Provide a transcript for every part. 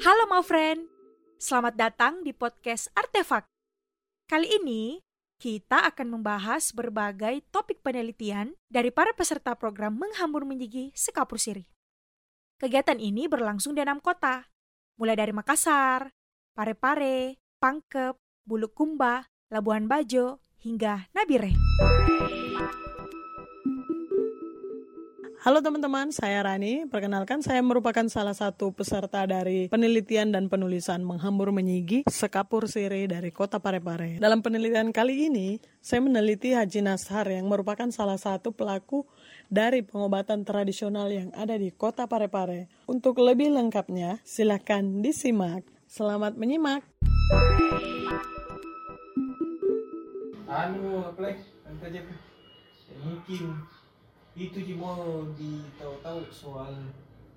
Halo my friend, selamat datang di podcast Artefak. Kali ini kita akan membahas berbagai topik penelitian dari para peserta program Menghambur Menyigi Sekapur Siri. Kegiatan ini berlangsung di enam kota, mulai dari Makassar, Parepare, Pangkep, Bulukumba, Labuan Bajo, hingga Nabire. Halo teman-teman, saya Rani. Perkenalkan, saya merupakan salah satu peserta dari penelitian dan penulisan Menghambur Menyigi Sekapur Sire dari kota Parepare. Dalam penelitian kali ini, saya meneliti Haji Nashar yang merupakan salah satu pelaku dari pengobatan tradisional yang ada di kota Parepare. Untuk lebih lengkapnya, silakan disimak. Selamat menyimak. anu apa lagi mungkin itu sih mau ditahu-tahu soal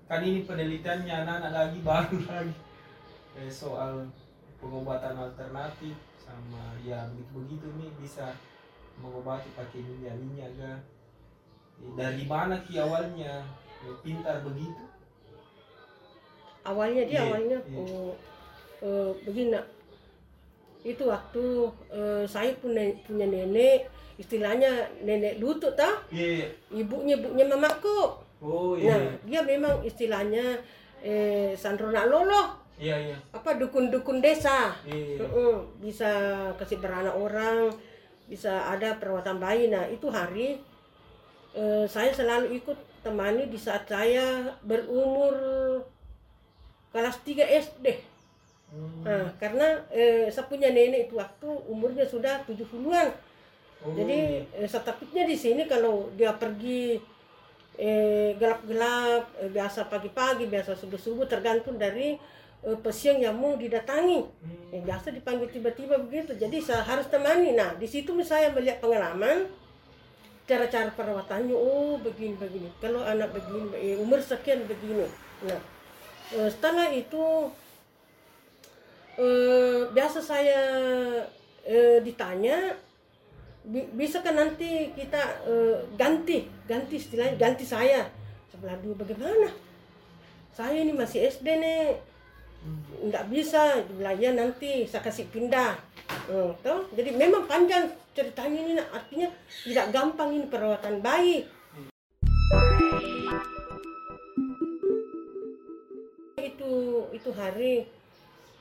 kan ini penelitiannya anak-anak lagi baru lagi. Eh, soal pengobatan alternatif sama yang begitu nih bisa mengobati pakai minyak minyak kan Eh, dari mana ki awalnya? Eh, pintar begitu. Awalnya dia Iya, awalnya iya. oh, eh, begini itu waktu eh, saya punya punya nenek istilahnya nenek lutut tah iya ibunya ibunya mamaku oh nah iya. dia memang istilahnya eh, sandrona lolo. Iya iya. Apa dukun-dukun desa. Iya Mm-mm, bisa kasih beranak orang bisa ada perawatan bayi. Nah itu hari eh, saya selalu ikut temani di saat saya berumur kelas 3 SD Hmm. Nah, karena eh, saya punya nenek itu waktu umurnya sudah 70-an. Jadi eh, saya takutnya di sini kalau dia pergi eh, gelap-gelap, eh, biasa pagi-pagi, biasa subuh-subuh tergantung dari eh, pasien yang mau didatangi. Hmm. Eh, biasa dipanggil tiba-tiba begitu. Jadi saya harus temani. Nah, di situ saya melihat pengalaman cara-cara perawatannya. Oh, begini-begini. Kalau anak begini, eh, umur sekian begini. Nah, eh, setelah itu eh, biasa saya eh, ditanya bisa kan nanti kita eh, ganti ganti istilahnya ganti saya. Sebelah dulu bagaimana? Saya ini masih SD nih nggak bisa ya nanti saya kasih pindah. Hmm, toh? jadi memang panjang ceritanya ini artinya tidak gampang ini perawatan bayi. Itu itu hari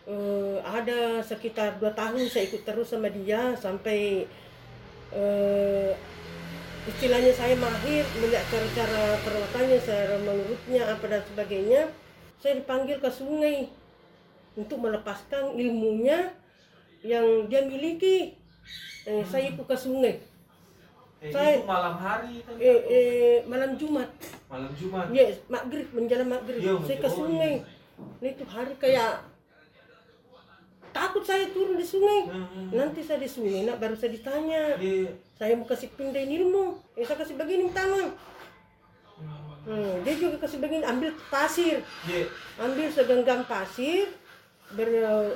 eh, ada sekitar dua tahun saya ikut terus sama dia sampai eh, istilahnya saya mahir melihat cara-cara perawatannya cara mengurutnya apa dan sebagainya saya dipanggil ke sungai untuk melepaskan ilmunya yang dia miliki eh, saya ikut ke sungai Eh, Saya- itu malam hari kan? eh, eh, malam Jumat malam Jumat. Ya, maghrib menjelang maghrib. Iya, saya ke sungai. Nah, itu hari kayak takut saya turun di sungai. Hmm. Nanti saya di sungai, nak baru saya ditanya. Iya. Saya mau kasih pindahin ilmu. Eh, saya kasih begini tangan. Hmm, dia juga kasih begini, ambil pasir. Iya. Ambil segenggam pasir, ber,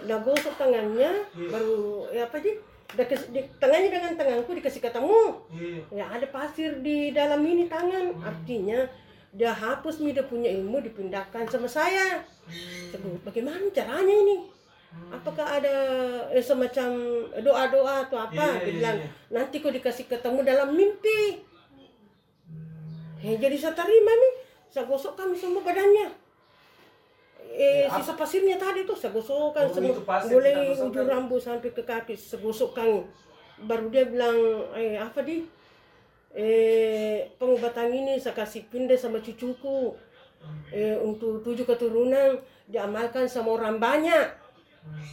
nah, gosok tangannya, Iya. baru ya apa sih? Di, tangannya dengan tanganku dikasih ketemu. Iya. Ya ada pasir di dalam ini tangan. Artinya dia hapus dia punya ilmu dipindahkan sama saya. Bilang, bagaimana caranya ini? Apakah ada eh, semacam doa-doa atau apa? Iya, Dia iya, bilang, iya. nanti kau dikasih ketemu dalam mimpi. Eh, jadi saya terima nih. Saya gosokkan semua badannya. Eh, Ya, sisa pasirnya tadi tuh saya gosokkan Oh, semua. Mulai ujung rambut sampai ke kaki saya gosokkan. Baru dia bilang, eh apa di? Eh pengobatan ini saya kasih pindah sama cucuku. Eh untuk tujuh keturunan diamalkan sama orang banyak.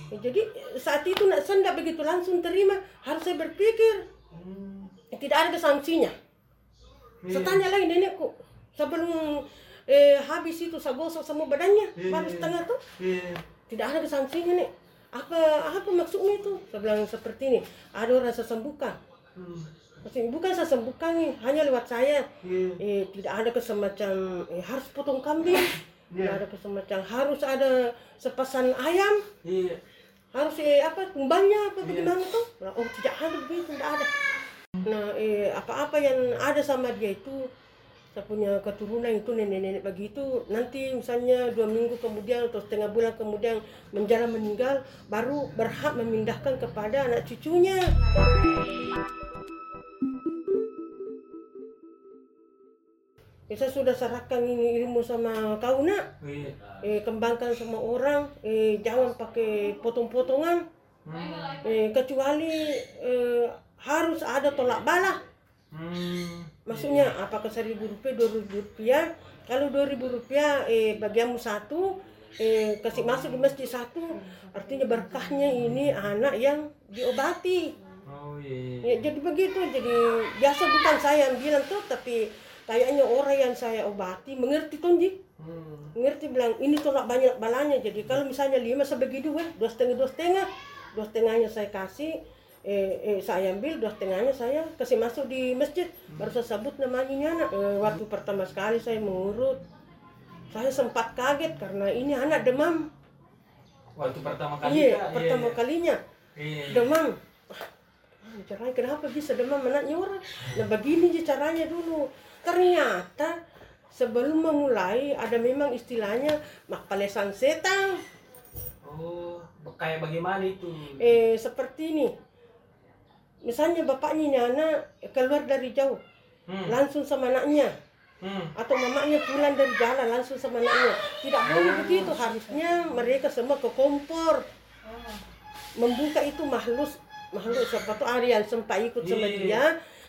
Eh, jadi saat itu nak saya tidak begitu langsung terima, harus saya berpikir Hmm. tidak ada sanksinya. Iya. Saya tanya lagi nenekku sebelum eh, habis itu saya gosok semua badannya Iya, baru iya. setengah tuh Iya. tidak ada sanksinya nek apa apa maksudnya itu saya bilang seperti ini ada orang saya sembuhkan Hmm. Bukan saya sembuhkan nih hanya lewat saya Iya. eh, tidak ada kesemacam eh, harus potong kambing tidak ada kesemacam harus ada sepasan ayam. Iya. harus eh, apa tumbalnya apa Iya. bagaimana tuh? Nah, oh tidak ada begitu tidak ada. Nah eh, apa-apa yang ada sama dia itu saya punya keturunan itu nenek-nenek begitu. Nanti misalnya dua minggu kemudian atau setengah bulan kemudian menjalan meninggal baru berhak memindahkan kepada anak cucunya Ya, saya sudah serahkan ini ilmu sama kau nak Iya. eh, kembangkan sama orang eh, jangan pakai potong-potongan Hmm. eh, kecuali eh, harus ada tolak bala Hmm. maksudnya apakah seribu rupiah dua ribu rupiah kalau dua ribu rupiah eh, bagianmu satu eh, kasih masuk di masjid satu artinya berkahnya ini anak yang diobati Oh iya. ya, jadi begitu jadi biasa bukan saya yang bilang tuh tapi kayaknya orang yang saya obati mengerti tonji Hmm. ngerti bilang ini tolak banyak balanya. Jadi kalau misalnya lima sebagi dua dua setengah dua setengah dua setengahnya saya kasih eh, eh, saya ambil dua setengahnya saya kasih masuk di masjid. Baru saya sebut namanya ini anak. Eh, waktu pertama sekali saya mengurut saya sempat kaget karena ini anak demam. Waktu pertama kali iya Kak, pertama kalinya. Iya. demam. Ah, caranya kenapa bisa demam anaknya orang? Nah begini aja caranya dulu ternyata sebelum memulai ada memang istilahnya makpalesan setan. Oh, kayak bagaimana itu? eh seperti ini. Misalnya bapaknya ini anak keluar dari jauh Hmm. langsung sama anaknya. Hmm. atau mamanya pulang dari jalan langsung sama anaknya. Tidak boleh begitu. Harusnya mereka semua ke kompor. Membuka itu makhluk makhluk siapa tuh? Aryan sempat ikut sama Iya. dia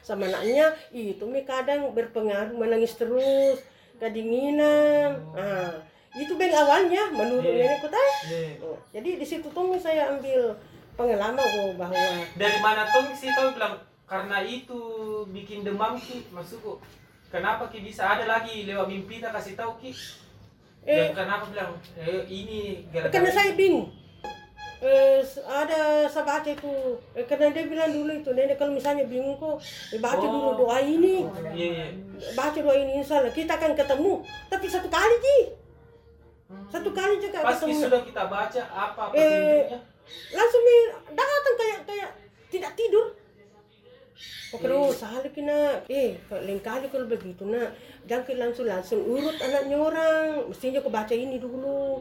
sama anaknya itu mi kadang berpengaruh menangis terus kedinginan ah itu bang awalnya menurut Iya. nenek kota Iya. Oh, jadi di situ tuh saya ambil pengalaman oh, bahwa Dari mana tuh sih tahu bilang karena itu bikin demam ki maksudku. Kenapa ki bisa ada lagi lewat mimpi tak kasih tahu ki? eh Dan kenapa bilang eh, ini gara-gara karena saya bingung eh, ada saya baca itu. Eh, karena dia bilang dulu itu nenek kalau misalnya bingung kok eh, baca Oh. dulu doa ini. Iya, iya. baca doa ini insya Allah kita akan ketemu tapi satu kali ji. Satu kali juga Pas ketemu. sudah kita baca apa Eh, petunjuknya? langsung nih datang kayak kayak tidak tidur. Oh, kalau salah kena, eh, lain kali kalau begitu nak, jangan langsung langsung urut anaknya orang, mestinya kau baca ini dulu.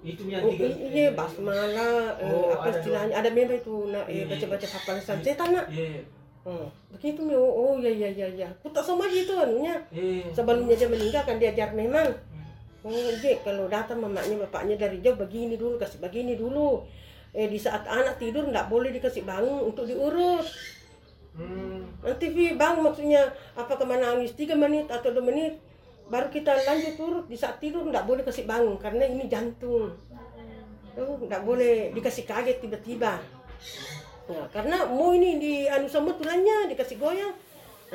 Itu yang Oh, tiga. i- iya, basmala, eh, Oh, apa ada istilahnya, ada memang itu nak, eh, Iya. baca-baca hafalan setan nak. Iya, iya. Hmm. Begitu nih, oh, oh ya ya ya ya, aku tak sama aja itu anunya. Iya. Sebelumnya dia meninggal kan diajar memang. Oh, Jek, kalau datang mamanya bapaknya dari jauh begini dulu, kasih begini dulu. Eh di saat anak tidur nggak boleh dikasih bangun untuk diurut. Hmm. Nanti Vi bang maksudnya apa ke mana nangis tiga menit atau dua menit baru kita lanjut urut di saat tidur nggak boleh kasih bangun karena ini jantung. Oh, nggak boleh dikasih kaget tiba-tiba. Nah, karena mau ini di anu sama tulangnya dikasih goyang.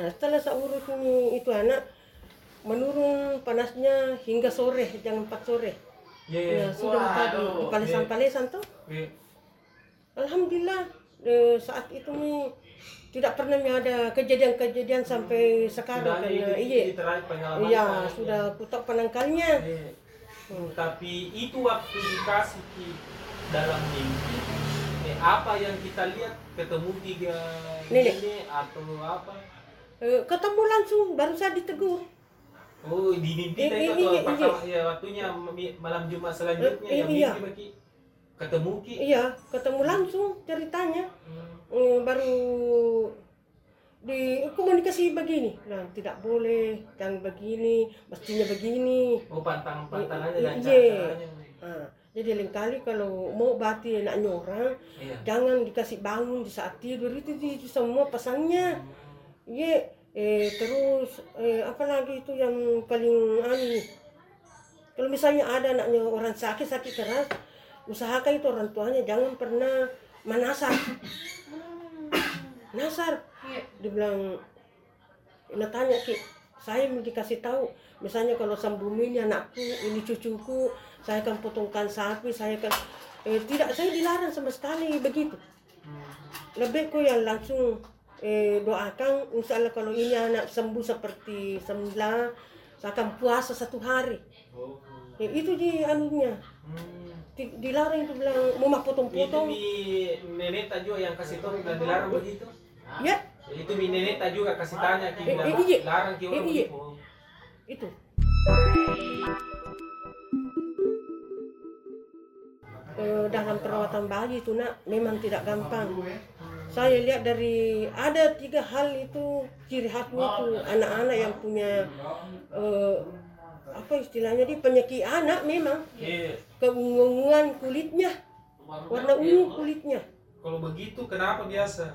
Nah, setelah saya urut ini itu anak menurun panasnya hingga sore jam 4 sore. Iya, iya. Ya, sudah tadi di palesan-palesan tuh. Iya. Alhamdulillah saat itu tidak pernah ada kejadian-kejadian sampai sekarang Sudah karena ini- iya ini terakhir pengalaman iya saya. sudah kutak penangkalnya Iya. Tapi itu waktu dikasih ki dalam mimpi. Eh, apa yang kita lihat ketemu tiga Nenek. nenek atau apa? Eh, ketemu langsung baru saya ditegur Oh di mimpi Eh, atau iya, ya waktunya malam Jumat selanjutnya Eh, yang iya. mimpi bagi ketemu ki. iya ketemu langsung ceritanya Hmm. Eh, baru di komunikasi begini nah tidak boleh jangan begini mestinya begini Oh pantang pantangannya dan Iya. caranya. Nah, jadi lain kali kalau mau bati anaknya orang Iya. jangan dikasih bangun di saat tidur itu, itu, itu semua pesannya Iya, eh, terus eh, apa lagi itu yang paling anu kalau misalnya ada anaknya orang sakit sakit keras usahakan itu orang tuanya jangan pernah menasar. Nasar. Dia bilang Ina tanya ki saya mau dikasih tahu misalnya kalau sebelum ini anakku ini cucuku saya akan potongkan sapi saya akan eh, tidak saya dilarang sama sekali begitu. Lebih ku yang langsung eh, doakan insya Allah kalau ini anak sembuh seperti semula saya akan puasa satu hari. Ya, itu di anunya. Hmm. Di- dilarang itu bilang mau mah Itu potong-potong mi nenek juga yang kasih tahu dan dilarang begitu. ya Itu mi nenek juga kasih tanya ki Eh, bilang eh, iya. larang ki orang Eh, iya. begitu. itu Eh, dalam perawatan bayi itu nak memang tidak gampang saya lihat dari ada tiga hal itu ciri khasnya itu anak-anak yang punya eh, apa istilahnya di penyakit anak memang. Iya. keunguan kulitnya. Warna ungu kulitnya. Kalau begitu kenapa biasa?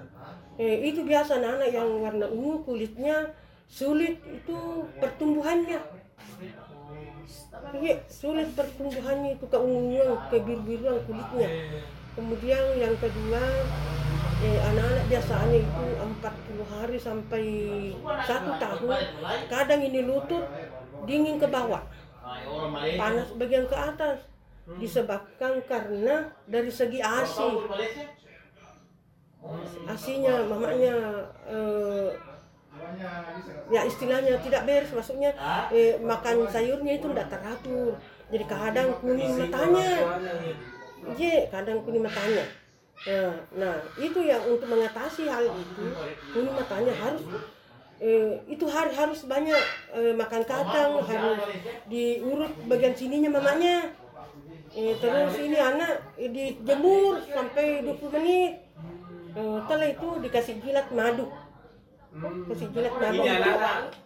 eh, itu biasa anak-anak yang warna ungu kulitnya sulit itu pertumbuhannya. Iya, sulit pertumbuhannya itu keunguan kebiru-biruan kulitnya. Iya. kemudian yang kedua eh, anak-anak biasanya itu 40 hari sampai satu tahun. Kadang ini lutut dingin ke bawah. Panas bagian ke atas. Disebabkan karena dari segi asi asinya mamanya eh, ya istilahnya tidak beres maksudnya eh, makan sayurnya itu tidak teratur. Jadi kadang kuning matanya. Iya, kadang kuning matanya. Nah, nah, itu yang untuk mengatasi hal itu, kuning matanya harus eh, itu harus harus banyak eh, makan kacang, harus diurut bagian sininya mamanya. Eh, terus ini anak eh, dijemur sampai 20 menit. Eh, setelah itu dikasih jilat madu. Kasih jilat madu untuk,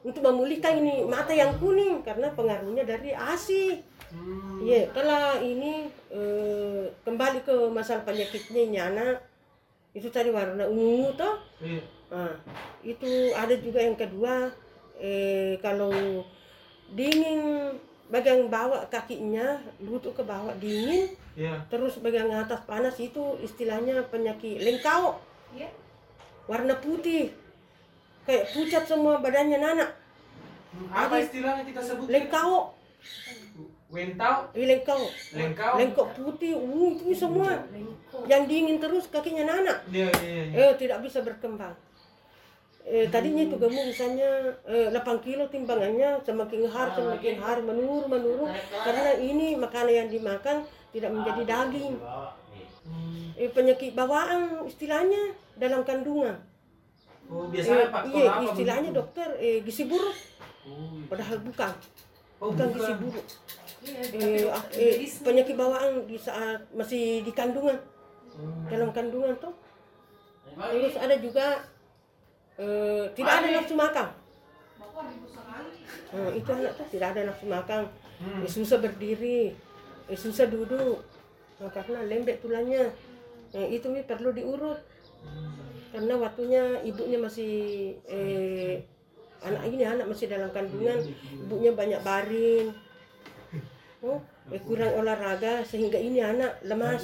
untuk memulihkan ini mata yang kuning karena pengaruhnya dari ASI. Hmm. Iya, kalau ini eh, kembali ke masalah penyakitnya ini anak itu tadi warna ungu toh. Iya. Nah, itu ada juga yang kedua eh, kalau dingin bagian bawah kakinya lutut ke bawah dingin Iya. terus bagian atas panas itu istilahnya penyakit lengkau warna putih kayak pucat semua badannya Nana Hmm, Apa istilahnya kita sebut? lengkau Wentau, eh, lengkau. Lengkau. lengkok putih. Uh, itu semua. Yang dingin terus kakinya Nana Iya, iya, iya. eh tidak bisa berkembang. Eh, tadinya itu gemuk misalnya eh, 8 kilo timbangannya semakin hari semakin hari menurun menurun. Karena ini makanan yang dimakan tidak menjadi daging. Hmm. eh, penyakit bawaan istilahnya dalam kandungan. Oh, Eh, biasanya faktor iya apa istilahnya dokter eh, gizi buruk. Oh, iya. padahal bukan. Oh, bukan gizi buruk eh, ah, eh, penyakit bawaan di saat masih di kandungan. Hmm. dalam kandungan tuh. Terus ada juga eh, tidak ada nafsu makan. Nah, itu anak tuh tidak ada nafsu makan. Hmm. eh, susah berdiri. Eh, susah duduk. Nah, karena lembek tulangnya. Eh, itu nih perlu diurut. Karena waktunya ibunya masih eh, anak ini anak masih dalam kandungan. Ibunya banyak baring oh, eh, kurang olahraga sehingga ini anak lemas.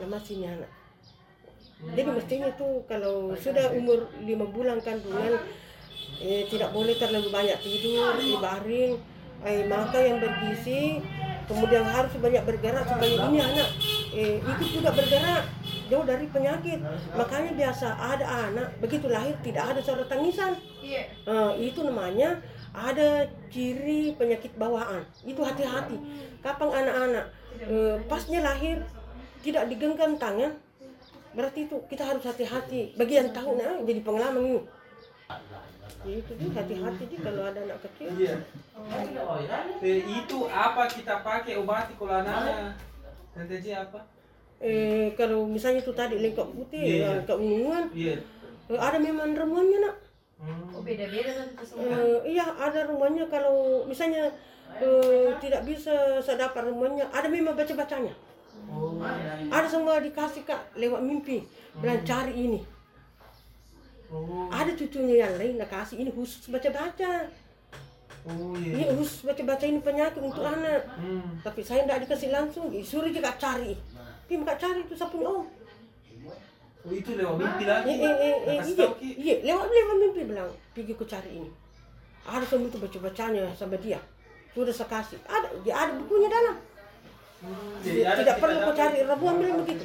Lemas ini anak. Jadi mestinya tuh kalau sudah umur lima bulan kandungan eh, tidak boleh terlalu banyak tidur di baring eh, makan yang bergizi kemudian harus banyak bergerak supaya ini anak eh, ikut juga bergerak jauh dari penyakit. Makanya biasa ada anak begitu lahir tidak ada suara tangisan. Nah, itu namanya ada ciri penyakit bawaan itu hati-hati kapan anak-anak eh, pasnya lahir tidak digenggam tangan berarti itu kita harus hati-hati bagi yang tahu nah jadi pengalaman ini Ya, itu tuh hati-hati sih kalau ada anak kecil Iya. Eh, itu apa kita pakai obati kalau anaknya? Tante Ji apa? eh, kalau misalnya itu tadi lengkap putih Iya, yang iya. keunguan Iya. ada memang ramuannya nak. Oh beda-beda itu semua. Eh, iya ada rumahnya kalau misalnya eh, tidak bisa saya dapat rumahnya ada memang baca bacanya Oh. ada semua dikasih kak lewat mimpi bilang cari ini Oh. ada cucunya yang lain nak kasih ini khusus baca baca Oh ini iya. khusus baca baca ini penyakit untuk anak Hmm. tapi saya tidak dikasih langsung disuruh juga cari dia mau cari itu saya punya om Oh itu lewat mimpi eh, lagi. eh, eh, eh, Kasih iya, iya lewat lewat mimpi bilang pergi ku cari ini. Ada semua itu baca bacanya sama dia. Sudah saya kasih. Ada dia ada bukunya dalam. Hmm, Tidak- ada tidak kita perlu kau dapat- cari ramuan bilang begitu.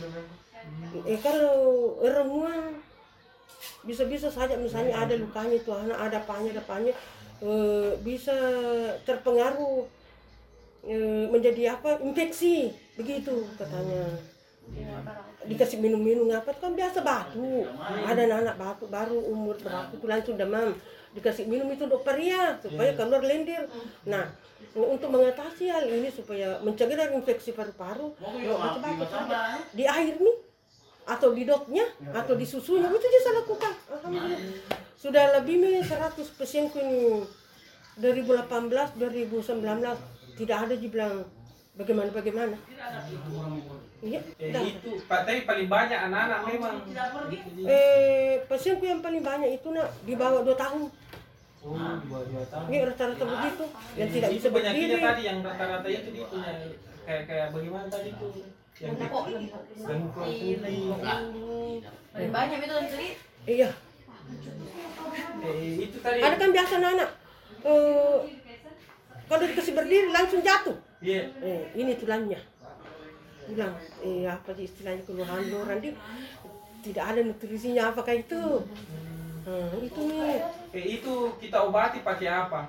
Eh kalau ramuan bisa-bisa saja misalnya ada lukanya itu anak ada apanya ada apanya eh, bisa terpengaruh eh, menjadi apa infeksi begitu katanya dikasih minum-minum apa itu kan biasa batu. Ada anak-anak batu baru umur berapa itu langsung demam. Dikasih minum itu dokteria supaya keluar lendir. Nah, untuk mengatasi hal ini supaya mencegah dari infeksi paru-paru, ya? Di air nih atau di doknya atau di susunya itu dia saya lakukan. Alhamdulillah. Sudah lebih nih 100 pasien ini. 2018 2019 tidak ada dibilang bagaimana bagaimana. Iya, Eh, dah. itu Pak, tapi paling banyak anak-anak memang. Eh, pasienku yang paling banyak itu nak di bawah 2 tahun. Oh, dua dua tahun. Ini rata-rata begitu yang tidak bisa berdiri. tadi yang rata-rata itu dia punya kayak kayak bagaimana tadi itu yang putih. Paling banyak itu tadi. Iya, Eh, itu tadi. ada kan biasa anak. Eh, kalau dikasih berdiri langsung jatuh. Iya. Eh, ini tulangnya. Bilang, eh apa sih istilahnya keluhan lu nanti tidak ada nutrisinya apakah itu? Hmm, itu nih. Eh, itu kita obati pakai apa?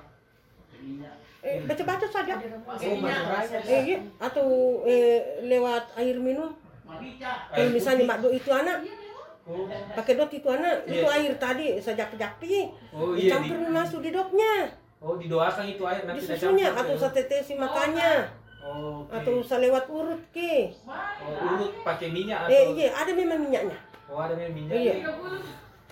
Eh, baca-baca saja. Oh, baca-baca. Eh, iya. atau eh, lewat air minum. Kalau misalnya mak do itu anak, Oh, pakai dot itu anak, itu Iya. air tadi sajak japi oh iya. Di, dicampur masuk di dotnya, oh, didoakan itu air nanti susunya atau ke- saya tetesi makannya Oh, oke. atau saya lewat urut ke. oh, urut pakai minyak atau Eh, iya, ada memang minyaknya. Oh, ada memang minyak. Iya.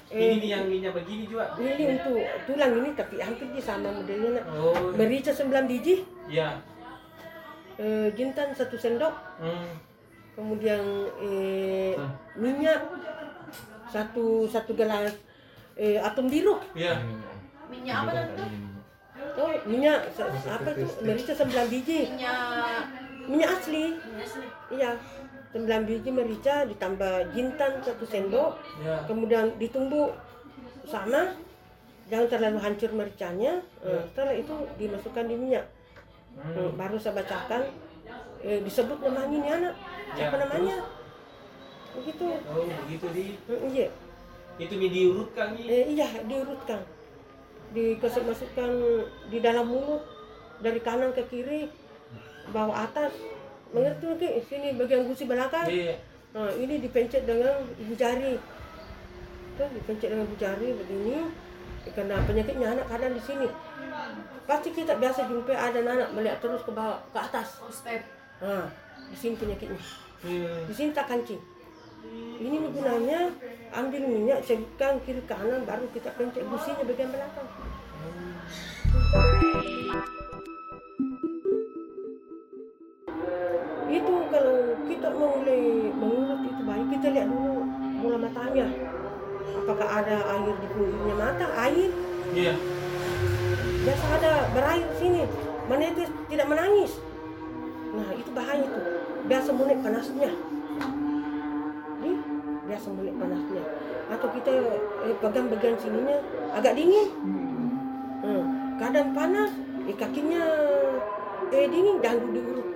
Ini Eh, nih yang minyak begini juga. ini untuk tulang ini tapi hampir di sama modelnya. nak. Oh, Merica 9 biji, iya. eh, jintan satu sendok, Hmm. kemudian eh, Hmm. minyak satu satu gelas eh, atom biru. Iya. Minyak apa tante? Oh, minyak apa itu? Merica 9 biji. Minyak Minyak asli. minyak asli. Iya. 9 biji merica ditambah jintan satu sendok, Iya. kemudian ditumbuk sama jangan terlalu hancur mericanya. Eh, setelah itu dimasukkan di minyak. Hmm. Hmm, baru saya bacakan eh, disebut namanya ini anak. Ya, Apa namanya? Begitu. Oh, begitu di Hmm, iya. itu diurutkan nih. Eh, iya, diurutkan. Dikasih masukkan di dalam mulut dari kanan ke kiri, bawah atas. Mengerti Ki? Sini bagian gusi belakang. Iya. Nah, ini dipencet dengan ibu jari. Tuh, dipencet dengan ibu jari begini. Karena penyakitnya anak kadang di sini. Pasti kita biasa jumpa ada anak melihat terus ke bawah, ke atas. Step. Nah, di sini penyakitnya. Iya. Di sini tak kancing. Ini gunanya ambil minyak sebutkan kiri kanan baru kita pencet businya bagian belakang. Itu kalau kita mau mulai mengurut itu baik kita lihat dulu bola matanya. Apakah ada air di punggungnya mata? Air Iya. biasa ada berair sini menetes tidak menangis nah itu bahaya itu biasa mulai panasnya biasa mulai panasnya atau kita eh, pegang bagian sininya agak dingin. Hmm, kadang panas eh, kakinya eh dingin jangan dulu diurut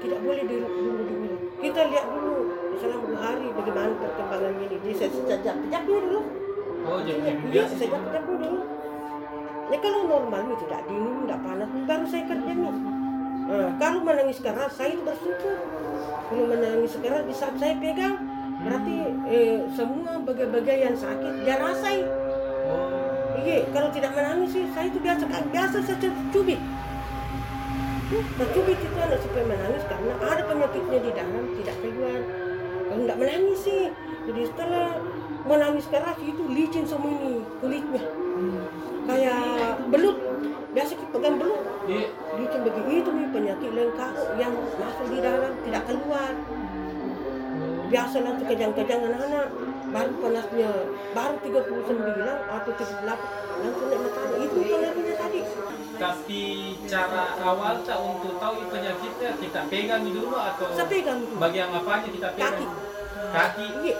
tidak boleh di, dulu diurut kita lihat dulu selama dua hari bagaimana perkembangannya ini. Dia sejak sejak dulu. Oh, jadi Iya, saya dapat aku dulu. Ya kalau normal nih tidak dingin, tidak panas, baru saya kerja nih. Nah, kalau menangis keras, saya itu bersyukur. Kalau menangis keras di saat saya pegang, berarti eh, semua bagian-bagian yang sakit dia rasai. Oh. Iya, kalau tidak menangis sih, saya itu biasa biasa saja cubit. Hmm, Nah, cubit itu anak supaya menangis karena ada penyakitnya di dalam tidak keluar. Kalau tidak menangis sih, jadi setelah menangis keras itu licin semua ini kulitnya, kayak belut. Biasa kita pegang belut, Iya. licin begini itu nih penyakit lengkap yang masuk di dalam tidak keluar. Biasa langsung kejang-kejang anak-anak, baru panasnya baru 39 atau 38 langsung naik matanya itu pengaruhnya tadi. Tapi cara awal tak untuk tahu penyakitnya kita pegang dulu atau Saya pegang itu. bagian apanya kita pegang? Kaki. Kaki. Iya.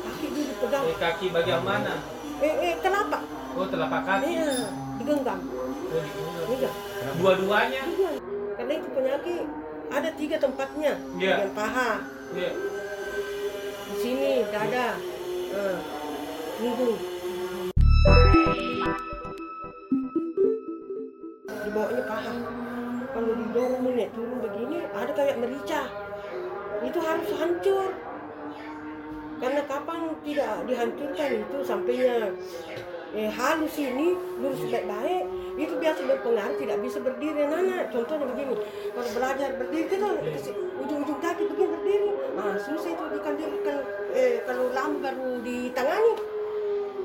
Kaki dulu pegang. Eh, kaki bagian mana? Eh, eh, kenapa? Oh, telapak kaki. Iya, digenggam. Oh, di sini. Iya. Dua-duanya. Iya. Karena itu penyakit ada tiga tempatnya. Iya. Bagian paha, Iya. di sini dada, eh, punggung. Di bawahnya paha. Kalau didorong naik turun begini, ada kayak merica. Itu harus hancur. Karena kapan tidak dihancurkan itu sampainya eh, halus ini lurus baik-baik itu biasa berpengaruh tidak bisa berdiri nana contohnya begini kalau belajar berdiri kita ujung-ujung kaki begini berdiri nah susah itu dikandilkan eh, kalau lama baru ditangani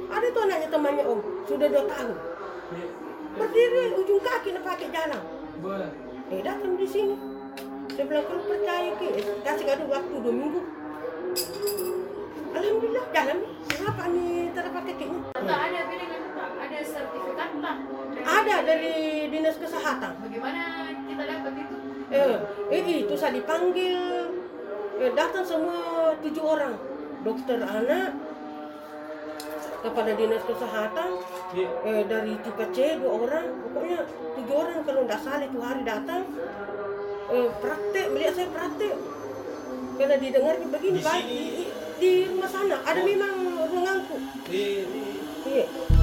ada tuh anaknya temannya om sudah dua tahun berdiri ujung kaki nak pakai jalan Boleh. eh datang di sini saya bilang kalau percaya ki eh, kasih kado waktu dua minggu Alhamdulillah jalan kenapa nih terdapat kakinya ada bilangan tak? Ada sertifikat tak? ada dari dinas kesehatan Bagaimana kita dapat itu? eh, eh itu saya dipanggil eh, datang semua tujuh orang. Dokter anak kepala dinas kesehatan Iya. eh, dari tipe C dua orang. Pokoknya tujuh orang kalau tidak salah itu hari datang. Eh, praktek melihat saya praktek. Karena didengar begini Di sini? di, di rumah sana. Ada Oh. memang mengaku Di, di. Iya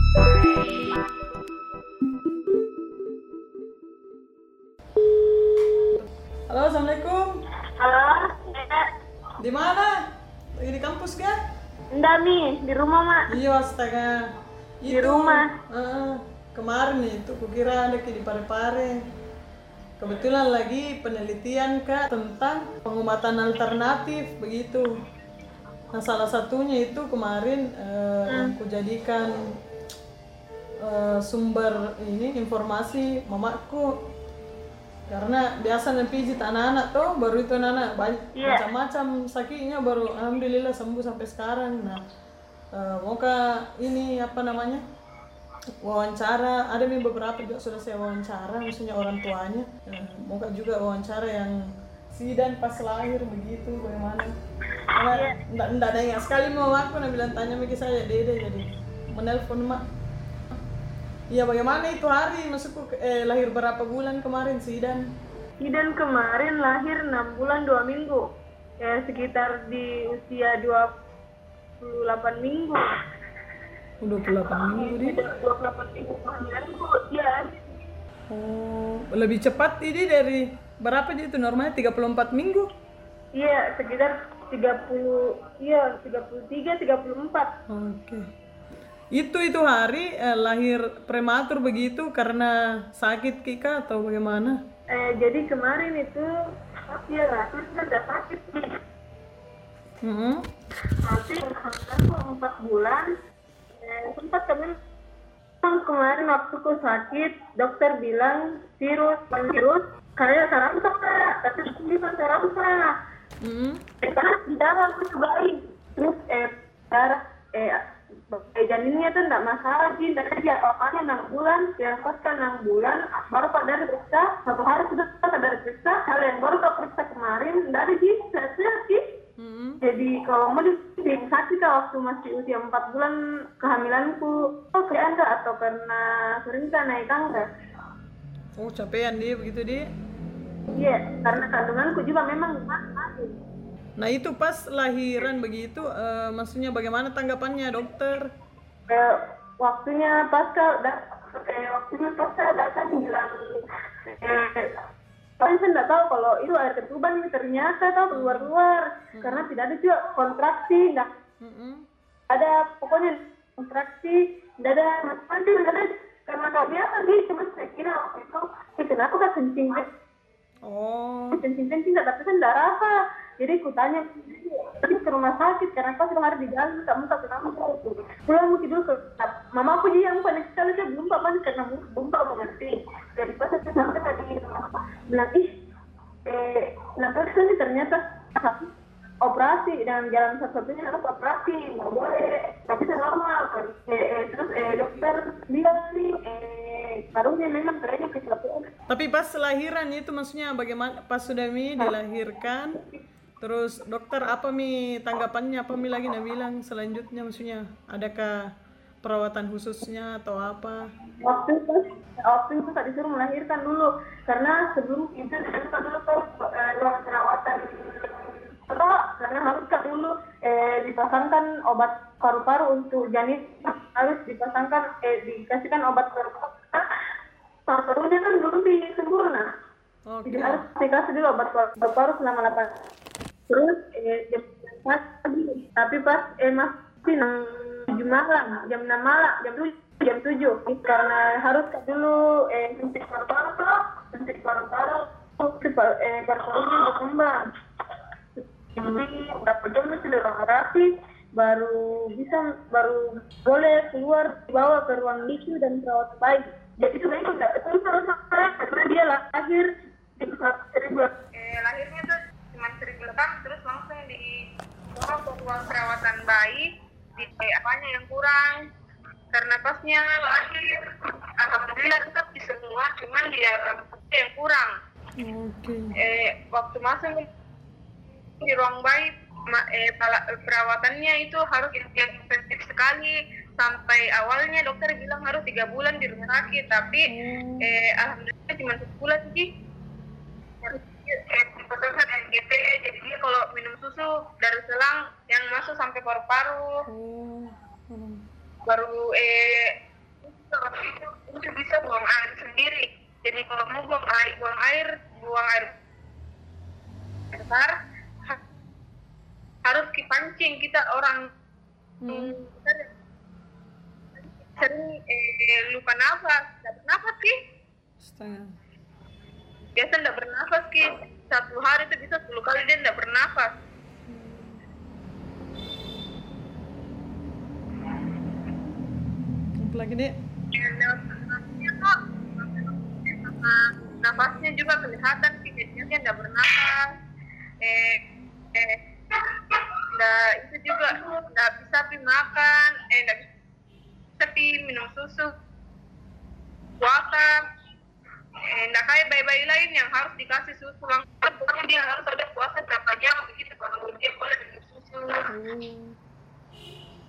Di mana? Lagi di kampus kan? Enggak nih, di rumah mak. Iya, astaga. Di rumah. eh, kemarin itu kukira ada di Pare-Pare. Kebetulan lagi penelitian kak tentang pengobatan alternatif begitu. Nah salah satunya itu kemarin eh, yang kujadikan eh, sumber ini informasi mamaku karena biasa pijit anak-anak tuh baru itu anak-anak banyak Iya. macam-macam. Sakitnya baru alhamdulillah sembuh sampai sekarang. Nah eh, mau ke ini apa namanya wawancara ada nih beberapa juga sudah saya wawancara maksudnya orang tuanya. Eh, mau ke juga wawancara yang sidan pas lahir begitu bagaimana. Karena ndak ndak ada yang sekali mau aku nah bilang tanya bagi saya dede jadi menelpon mak Iya bagaimana itu hari maksudku eh, lahir berapa bulan kemarin sidan Idan kemarin lahir 6 bulan 2 minggu. Ya sekitar di usia 28 minggu. udah 28 minggu di 28 minggu kehamilanku. Iya. oh lebih cepat ini dari berapa dia itu normalnya 34 minggu Iya, sekitar 30 iya 33 34. Oke. Itu itu hari eh, lahir prematur begitu karena sakit Kika atau bagaimana? Eh jadi kemarin itu iya lahir kan udah sakit nih. Hmm. Nanti kehamilanku 4 bulan. Eh, sempat kami kemarin waktu ku sakit dokter bilang virus virus kayak saramsa tapi bisa saramsa Hmm. eh, karena di dalam aku cobain terus eh darah eh, janinnya tuh enggak masalah sih tapi dia otaknya enam bulan yang koskan enam bulan baru pada periksa satu hari sudah pada periksa hal yang baru kau periksa kemarin dari sih saya sih Hmm. jadi kalau mau sakit kak waktu masih usia 4 bulan kehamilanku oh kayak enggak atau karena sering kan naik tangga Oh capean dia begitu dia. iya karena kandunganku juga memang masih Nah itu pas lahiran begitu, eh, maksudnya bagaimana tanggapannya dokter? Eh, waktunya pasca da, eh, waktunya pasca datang bilang eh, Tapi saya nggak tahu kalau itu air ketuban ternyata tahu keluar-keluar karena tidak ada juga kontraksi, nggak Mm-mm. ada pokoknya kontraksi, tidak ada nanti tidak ada. Karena nggak biasa sih cuma saya kira waktu itu eh, kenapa kan kencing Oh, kencing kencing nggak tapi kan nggak rasa jadi aku tanya tapi ke rumah sakit karena pas sudah di jalan kamu tak kenapa pulang mungkin dulu ke mama aku juga yang panik sekali saya belum pak panik karena belum pak mengerti jadi pas saya sampai tadi bilang ih eh kenapa sih ternyata operasi dan jalan satu-satunya harus operasi nggak boleh tapi normal eh, eh, terus eh, dokter bilang nih eh paruhnya memang kayaknya kecelakaan. Tapi pas lahiran itu maksudnya bagaimana? Pas sudah mi dilahirkan, terus dokter apa mi tanggapannya? Apa mi lagi nak bilang selanjutnya maksudnya? Adakah perawatan khususnya atau apa? waktu itu waktu itu tak disuruh melahirkan dulu karena sebelum itu kita dulu tuh eh, ruang perawatan Atau karena harus kan dulu eh, dipasangkan obat paru-paru untuk janin harus dipasangkan eh, dikasihkan obat paru-paru paru-parunya kan di sempurna Oke. jadi harus dikasih dulu obat paru-paru selama 8 terus eh, jam pagi. Tapi pas eh masih 7 malam. Jam 6 malam jam 7 jam 7 karena harus ke dulu eh suntik paru-paru suntik paru-paru eh paru-parunya berkembang. Ini berapa jam itu rapi baru bisa baru boleh keluar dibawa ke ruang NICU dan perawat bayi. Jadi sebenarnya nggak sama saya karena dia lahir di seri bulan eh, lahirnya tuh lebam terus langsung ke ruang perawatan bayi di apanya yang kurang karena pasnya lahir. Alhamdulillah tetap di semua cuman dia yang kurang. Oke. eh, waktu masuk di ruang bayi ma- eh, perawatannya itu harus intensif sekali. Sampai awalnya dokter bilang harus tiga bulan di rumah sakit tapi eh, alhamdulillah cuma sebulan sih. Harus eh, dipotongkan NGT jadi dia kalau minum susu dari selang yang masuk sampai paru-paru Oh. hmm. baru eh itu, itu bisa buang air sendiri jadi kalau mau buang air buang air buang air besar ha- harus dipancing kita orang Hmm. sering eh, lupa nafas tidak bernafas sih Setengah. biasa tidak bernafas sih satu hari itu bisa 10 kali dia tidak bernafas. Apalagi dek? nafasnya juga kelihatan sih jadinya dia nggak bernafas. Eh eh nggak itu juga nggak bisa pi makan. Eh nggak bisa pi minum susu. Puasa eh nggak kayak bayi-bayi lain yang harus dikasih susu langsung pokoknya dia harus ada puasa berapa jam begitu. Baru dia boleh minum susu.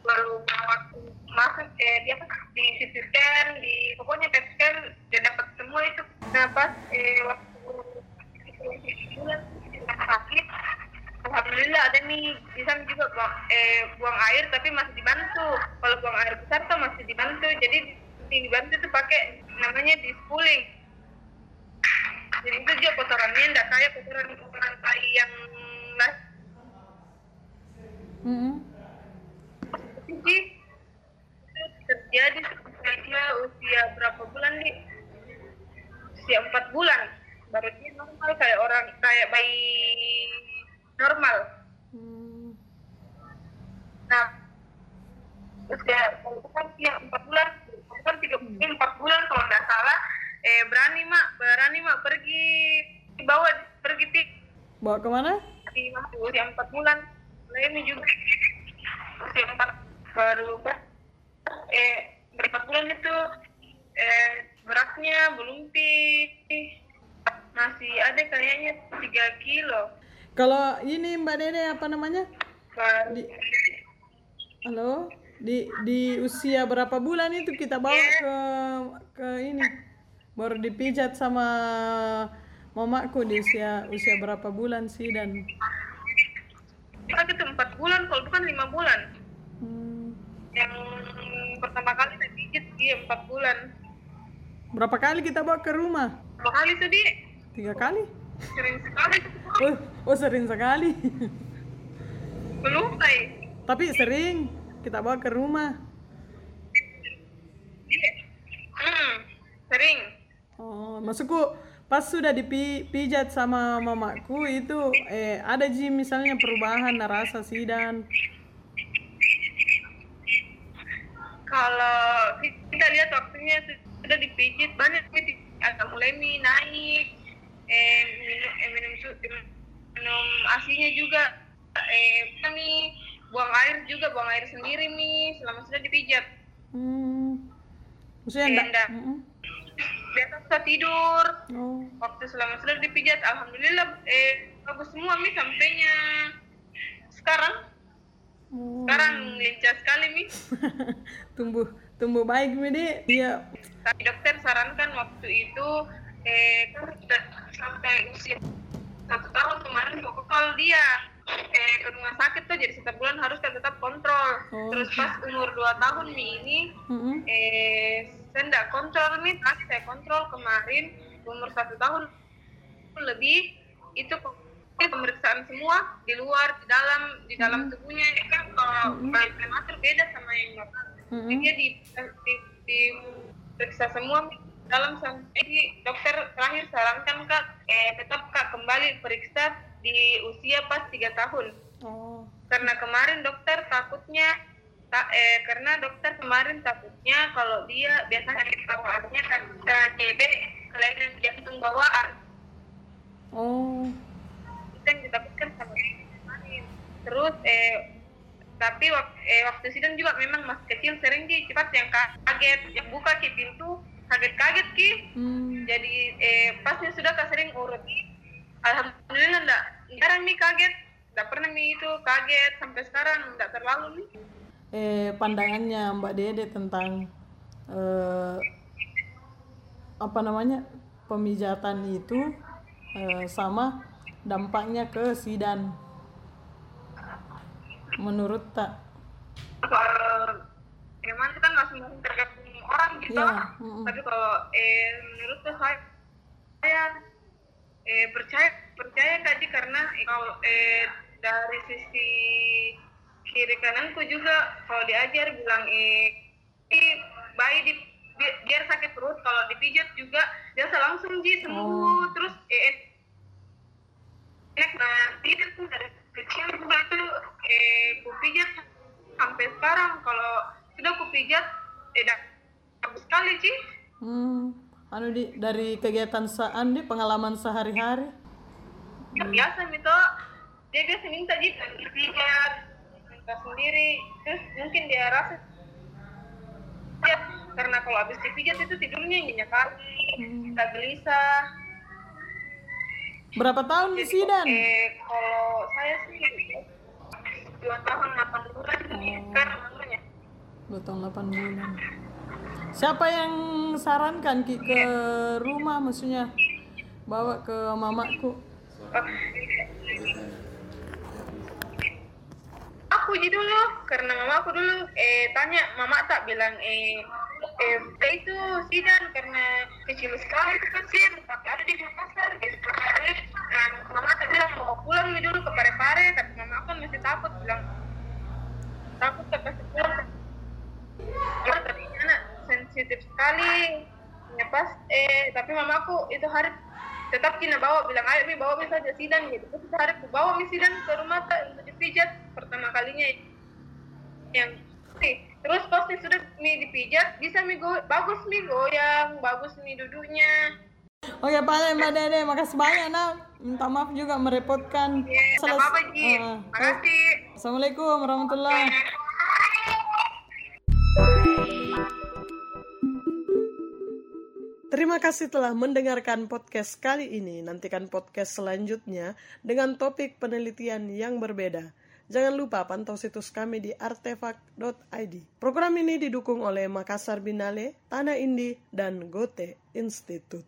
Baru waktu masuk eh dia di CT scan di pokoknya PET scan dia dapat semua itu. Nah pas eh waktu sakit alhamdulillah ada nih bisa juga buang eh buang air tapi masih dibantu. Kalau buang air besar tuh masih dibantu. Jadi dibantu tuh pakai namanya di jadi itu juga kotorannya enggak kayak kotoran kotoran bayi yang lah. Mm-mm. sih itu terjadi dia usia berapa bulan nih? Usia empat bulan. Baru dia normal kayak orang kayak bayi normal. Hmm. nah usia kan dia empat bulan kan tiga empat bulan kalau nggak salah eh berani mak. Berani mak. Pergi. Bawa pergi ti. Bawa ke mana? di mama usia empat bulan. Lemi juga. Usia empat baru ber- eh berempat bulan itu? Eh beratnya belum pi masih ada kayaknya tiga kilo. Kalau ini Mbak Dede apa namanya? Di, halo? Di di usia berapa bulan itu kita bawa ke ke ini? Baru dipijat sama mamaku di usia usia berapa bulan sih dan kan itu empat bulan kalau bukan lima bulan hmm, yang pertama kali saya pijit dia empat bulan berapa kali kita bawa ke rumah? berapa kali tuh dia Tiga kali? sering sekali Oh, oh sering sekali. belum say Tapi sering kita bawa ke rumah. hmm, sering Oh, maksudku pas sudah dipijat sama mamaku itu eh ada ji misalnya perubahan rasa sih dan. Kalau kita lihat waktunya sudah dipijit banyak agak mulai mi naik eh minum eh, minum minum asinya juga eh mi buang air juga buang air sendiri mi selama sudah dipijat. Hmm, maksudnya enggak? Biasa bisa tidur Oh, waktu selama sudah dipijat alhamdulillah eh bagus semua mi sampainya sekarang oh. sekarang lincah sekali mi tumbuh tumbuh baik mi Dek. Iya. tapi dokter sarankan waktu itu eh kan sudah sampai usia satu tahun kemarin pokoknya dia. Eh ke rumah sakit tuh jadi setiap bulan harus kan tetap kontrol. Oh. terus pas umur dua tahun nih ini Mm-mm. eh saya enggak kontrol nih tadi saya kontrol kemarin umur satu tahun lebih itu pemeriksaan semua di luar di dalam di dalam tubuhnya. Kan kalau bayi prematur beda sama yang normal. Jadi dia di, di, di periksa semua dalam sampai di dokter terakhir sarankan kak. Eh, tetap kak kembali periksa di usia pas tiga tahun. Oh. karena kemarin dokter takutnya tak eh karena dokter kemarin takutnya kalau dia biasanya sakit bawaannya kan eh, CB kelainan jantung bawaan. Oh. itu yang ditakutkan sama kemarin. Terus eh tapi waktu, eh, waktu sidang juga memang masih kecil sering ki cepat yang kaget yang buka ki pintu kaget-kaget ki. Hmm. jadi eh pasnya sudah kak sering urut. Alhamdulillah enggak jarang nih kaget. Enggak pernah nih itu kaget sampai sekarang enggak terlalu nih eh pandangannya Mbak Dede tentang eh, apa namanya pemijatan itu eh, sama dampaknya ke sidan menurut tak emang itu kan masing-masing tergantung orang gitu. Iya, mm-mm. tapi kalau eh menurut saya saya eh percaya percaya kaji karena eh, kalau eh dari sisi kiri kananku juga kalau diajar bilang eh eh, bayi di bi- biar sakit perut kalau dipijat juga biasa langsung ji sembuh. Oh. terus eh enak nah tidak tuh dari kecil juga tuh eh ku pijat sampai sekarang. Kalau sudah ku pijat eh dah bagus sekali sih hmm, anu di dari kegiatan saan di pengalaman sehari-hari? Ya, biasa gitu dia biasa minta ji dipijat minta sendiri. Terus mungkin dia rasa ya karena kalau habis dipijat itu tidurnya nyenyak kali tak gelisah. Berapa tahun di sidan eh kalau saya sih dua tahun delapan bulan sekarang umurnya dua tahun 8 bulan siapa yang sarankan Ki ke rumah maksudnya? Bawa ke mamaku aku ji dulu karena mama aku dulu. Eh tanya mama tak bilang eh eh itu sidan karena kecil sekali itu kan sih tapi ada di Makassar gitu. Dan mama tak bilang mau pulang dulu ke Parepare tapi mama aku kan masih takut bilang. Takut tak kasih pulang ya tapi anak sensitif sekali. Ya pas eh tapi mama aku itu hari tetap kina bawa bilang ayo mi bawa mi saja sidan gitu. Terus hari aku bawa mi sidan ke rumah tak untuk dipijat pertama kalinya. Yang Nih, terus pas nih sudah mi dipijat bisa mi go bagus mi goyang bagus mi duduknya. Oke, Pak Mbak Dede, makasih banyak nak. Minta maaf juga merepotkan. ya Seles- apa apa ji. eh, makasih. Assalamualaikum warahmatullahi Terima kasih telah mendengarkan podcast kali ini. Nantikan podcast selanjutnya dengan topik penelitian yang berbeda. Jangan lupa pantau situs kami di artefak.id. Program ini didukung oleh Makassar Binale, Tanah Indi, dan Gote Institute.